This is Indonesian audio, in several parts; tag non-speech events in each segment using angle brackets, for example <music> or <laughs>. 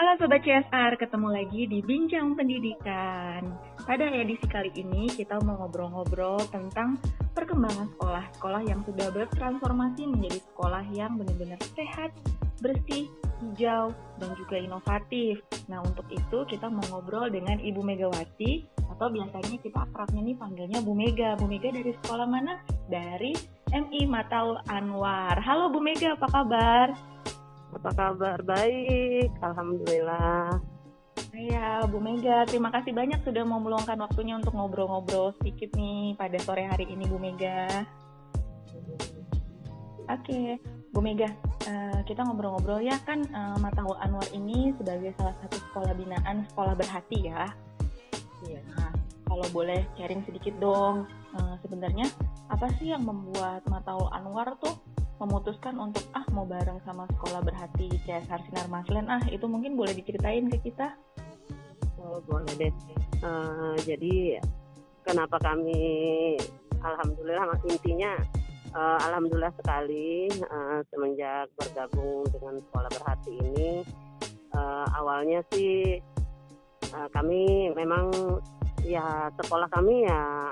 Halo Sobat CSR, ketemu lagi di Bincang Pendidikan. Pada edisi kali ini kita mau ngobrol-ngobrol tentang perkembangan sekolah. Sekolah yang sudah bertransformasi menjadi sekolah yang benar-benar sehat, bersih, hijau, dan juga inovatif. Nah untuk itu kita mau ngobrol dengan Ibu Megawati, atau biasanya kita akrabnya nih panggilnya Bu Mega. Bu Mega dari sekolah mana? Dari MI Mataul Anwar. Halo Bu Mega, apa kabar? Apa kabar? Baik, Alhamdulillah. Iya, Bu Mega, terima kasih banyak sudah mau meluangkan waktunya untuk ngobrol-ngobrol sedikit nih pada sore hari ini, Bu Mega. Oke, Bu Mega, uh, kita ngobrol-ngobrol ya kan uh, Mataul Anwar ini sebagai salah satu sekolah binaan sekolah berhati ya. Iya. Nah, kalau boleh sharing sedikit dong, uh, sebenarnya apa sih yang membuat Mataul Anwar tuh memutuskan untuk ah mau bareng sama sekolah berhati CSR Sinar Maslen ah itu mungkin boleh diceritain ke kita. Oh boleh deh. Uh, jadi kenapa kami alhamdulillah intinya uh, alhamdulillah sekali uh, semenjak bergabung dengan sekolah berhati ini uh, awalnya sih uh, kami memang ya sekolah kami ya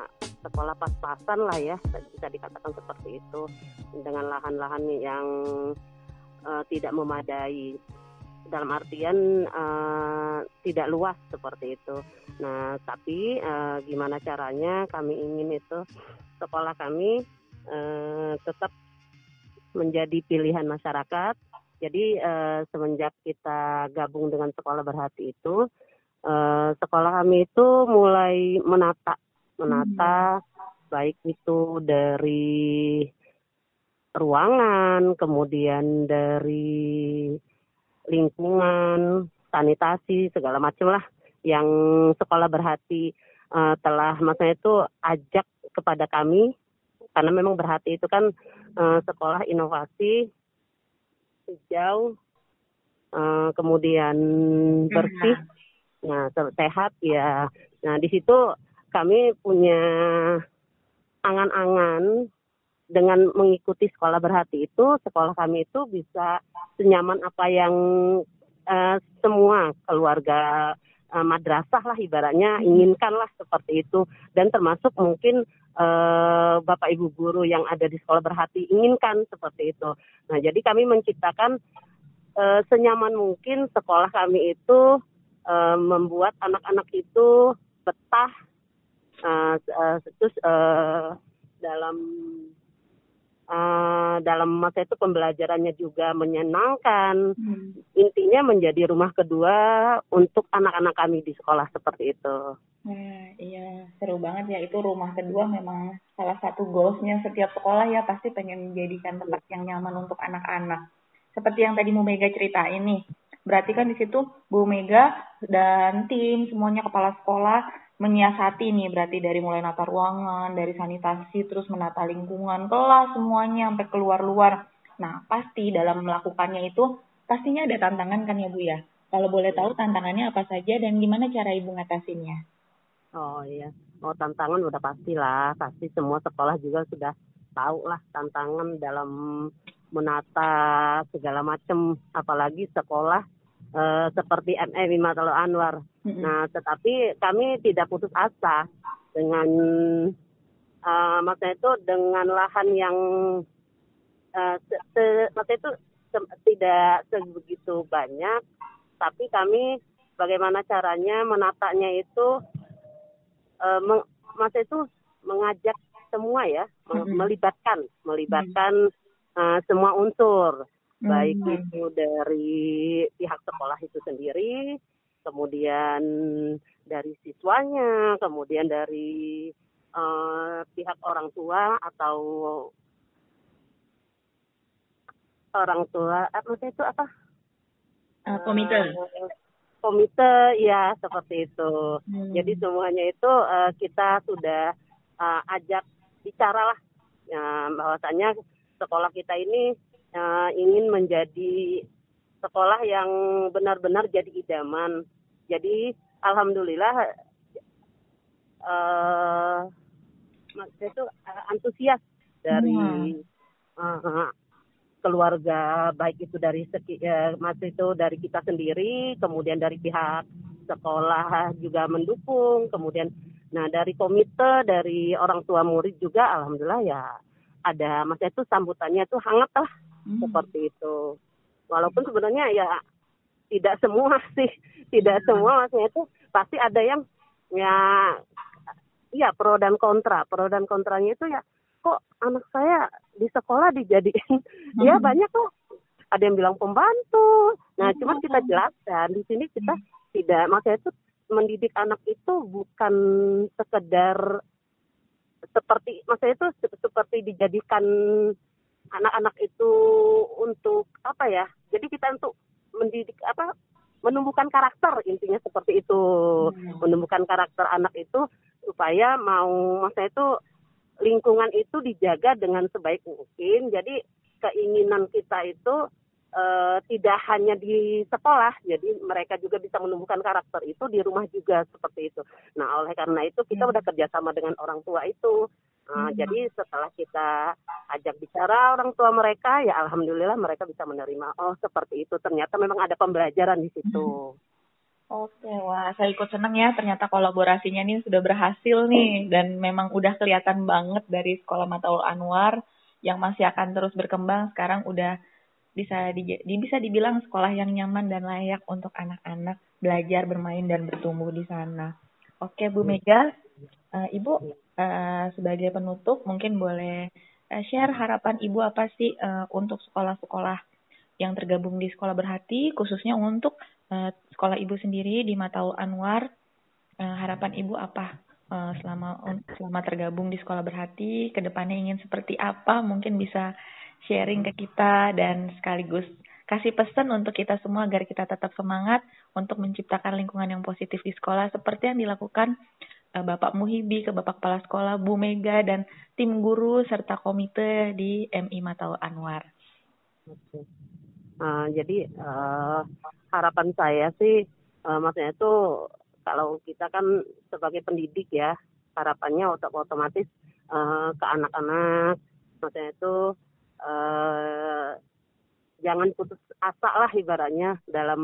sekolah pas-pasan lah ya bisa dikatakan seperti itu dengan lahan-lahan yang uh, tidak memadai dalam artian uh, tidak luas seperti itu. Nah, tapi uh, gimana caranya kami ingin itu sekolah kami uh, tetap menjadi pilihan masyarakat. Jadi uh, semenjak kita gabung dengan sekolah berhati itu, uh, sekolah kami itu mulai menata menata hmm. baik itu dari ruangan, kemudian dari lingkungan, sanitasi segala macam lah yang sekolah berhati uh, telah maksudnya itu ajak kepada kami. Karena memang berhati itu kan uh, sekolah inovasi hijau uh, kemudian bersih. Nah sehat ya. Nah di situ kami punya angan-angan dengan mengikuti sekolah berhati itu, sekolah kami itu bisa senyaman apa yang uh, semua keluarga uh, madrasah lah ibaratnya inginkanlah seperti itu dan termasuk mungkin uh, bapak ibu guru yang ada di sekolah berhati inginkan seperti itu. Nah jadi kami menciptakan uh, senyaman mungkin sekolah kami itu uh, membuat anak-anak itu betah uh, uh, terus uh, dalam uh, dalam masa itu pembelajarannya juga menyenangkan. Hmm. intinya menjadi rumah kedua untuk anak-anak kami di sekolah seperti itu. Nah iya seru banget ya. Itu rumah kedua memang salah satu goalsnya setiap sekolah ya. Pasti pengen menjadikan tempat yang nyaman untuk anak-anak. Seperti yang tadi Bu Mega ceritain nih. Berarti kan di situ Bu Mega dan tim semuanya kepala sekolah menyiasati nih berarti dari mulai nata ruangan, dari sanitasi, terus menata lingkungan, kelas semuanya sampai keluar-luar. Nah, pasti dalam melakukannya itu pastinya ada tantangan kan ya Bu ya? Kalau boleh tahu tantangannya apa saja dan gimana cara Ibu ngatasinnya? Oh iya, oh tantangan udah pastilah, pasti semua sekolah juga sudah tahu lah tantangan dalam menata segala macam, apalagi sekolah uh, seperti ME Wimatalo Anwar. Mm-hmm. Nah, tetapi kami tidak putus asa dengan uh, maksudnya itu dengan lahan yang uh, se, se, maksudnya itu se, tidak sebegitu banyak, tapi kami bagaimana caranya menatanya itu uh, meng, maksudnya itu mengajak semua ya, mm-hmm. melibatkan melibatkan mm-hmm. uh, semua unsur baik hmm. itu dari pihak sekolah itu sendiri, kemudian dari siswanya, kemudian dari uh, pihak orang tua atau orang tua apa itu apa? Uh, komite. Uh, komite ya seperti itu. Hmm. Jadi semuanya itu uh, kita sudah uh, ajak bicara lah ya, bahwasanya sekolah kita ini uh, ingin menjadi sekolah yang benar-benar jadi idaman. Jadi alhamdulillah uh, itu uh, antusias dari uh, keluarga baik itu dari seki, ya, masih itu dari kita sendiri kemudian dari pihak sekolah juga mendukung kemudian nah dari komite dari orang tua murid juga alhamdulillah ya ada maksudnya itu sambutannya itu hangat lah hmm. seperti itu walaupun sebenarnya ya tidak semua <laughs> sih tidak semua maksudnya itu pasti ada yang ya iya pro dan kontra pro dan kontranya itu ya kok anak saya di sekolah dijadiin <laughs> hmm. ya banyak kok ada yang bilang pembantu nah hmm. cuma kita jelaskan di sini kita hmm. tidak maksudnya itu mendidik anak itu bukan sekedar seperti maksudnya itu seperti dijadikan anak-anak itu untuk apa ya jadi kita untuk mendidik apa menumbuhkan karakter intinya seperti itu hmm. menumbuhkan karakter anak itu supaya mau maksudnya itu lingkungan itu dijaga dengan sebaik mungkin. Jadi keinginan kita itu uh, tidak hanya di sekolah, jadi mereka juga bisa menumbuhkan karakter itu di rumah juga seperti itu. Nah, oleh karena itu kita hmm. udah kerjasama dengan orang tua itu. Nah, hmm. Jadi setelah kita ajak bicara orang tua mereka, ya alhamdulillah mereka bisa menerima. Oh seperti itu. Ternyata memang ada pembelajaran di situ. Hmm. <laughs> Oke, wah saya ikut seneng ya ternyata kolaborasinya ini sudah berhasil nih dan memang udah kelihatan banget dari Sekolah Mataul Anwar yang masih akan terus berkembang sekarang udah bisa di, bisa dibilang sekolah yang nyaman dan layak untuk anak-anak belajar, bermain dan bertumbuh di sana. Oke, Bu Mega, uh, Ibu uh, sebagai penutup mungkin boleh uh, share harapan Ibu apa sih uh, untuk sekolah-sekolah yang tergabung di Sekolah Berhati khususnya untuk uh, sekolah ibu sendiri di Matau Anwar, uh, harapan ibu apa uh, selama selama tergabung di sekolah berhati, ke depannya ingin seperti apa? Mungkin bisa sharing ke kita dan sekaligus kasih pesan untuk kita semua agar kita tetap semangat untuk menciptakan lingkungan yang positif di sekolah seperti yang dilakukan Bapak Muhibi ke Bapak Kepala Sekolah, Bu Mega dan tim guru serta komite di MI Matau Anwar. Uh, jadi uh, harapan saya sih uh, maksudnya itu kalau kita kan sebagai pendidik ya harapannya otomatis uh, ke anak-anak maksudnya itu uh, jangan putus asa lah ibaratnya dalam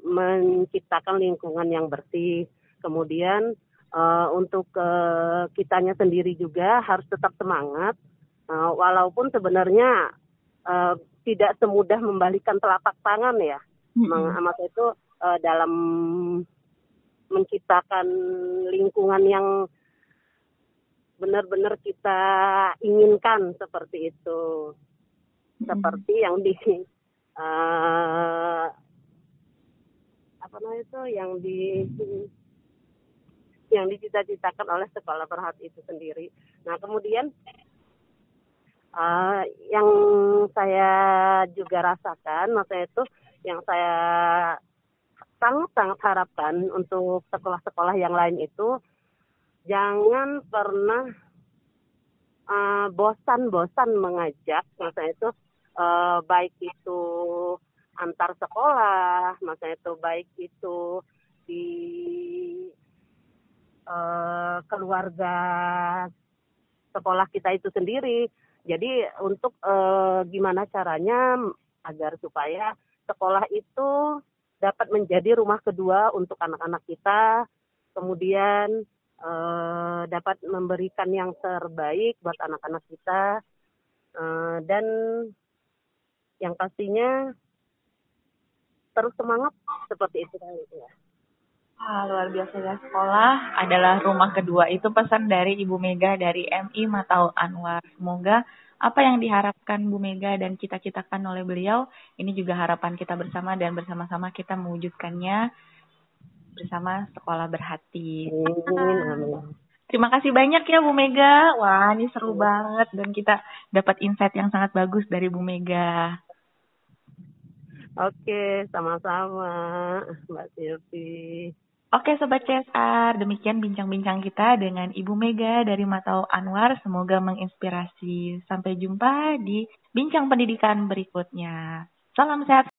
menciptakan lingkungan yang bersih kemudian uh, untuk uh, kitanya sendiri juga harus tetap semangat uh, walaupun sebenarnya uh, tidak semudah membalikan telapak tangan ya. Mm-hmm. Maka itu uh, dalam menciptakan lingkungan yang benar-benar kita inginkan seperti itu. Mm-hmm. Seperti yang di uh, apa namanya itu yang di yang dicita-citakan oleh sekolah berhati itu sendiri. Nah, kemudian Uh, yang saya juga rasakan, maksudnya itu yang saya sangat-sangat harapkan untuk sekolah-sekolah yang lain itu jangan pernah uh, bosan-bosan mengajak, maksudnya itu uh, baik itu antar sekolah, maksudnya itu baik itu di uh, keluarga sekolah kita itu sendiri jadi untuk eh, gimana caranya agar supaya sekolah itu dapat menjadi rumah kedua untuk anak-anak kita, kemudian eh, dapat memberikan yang terbaik buat anak-anak kita, eh, dan yang pastinya terus semangat seperti itu ya. Ah, luar biasa ya sekolah adalah rumah kedua itu pesan dari Ibu Mega dari MI Matau Anwar. Semoga apa yang diharapkan Bu Mega dan cita-citakan oleh beliau ini juga harapan kita bersama dan bersama-sama kita mewujudkannya bersama sekolah berhati. Terima kasih banyak ya Bu Mega. Wah, ini seru banget dan kita dapat insight yang sangat bagus dari Bu Mega. Oke, sama-sama Mbak Silvi. Oke Sobat CSR, demikian bincang-bincang kita dengan Ibu Mega dari Matau Anwar. Semoga menginspirasi. Sampai jumpa di bincang pendidikan berikutnya. Salam sehat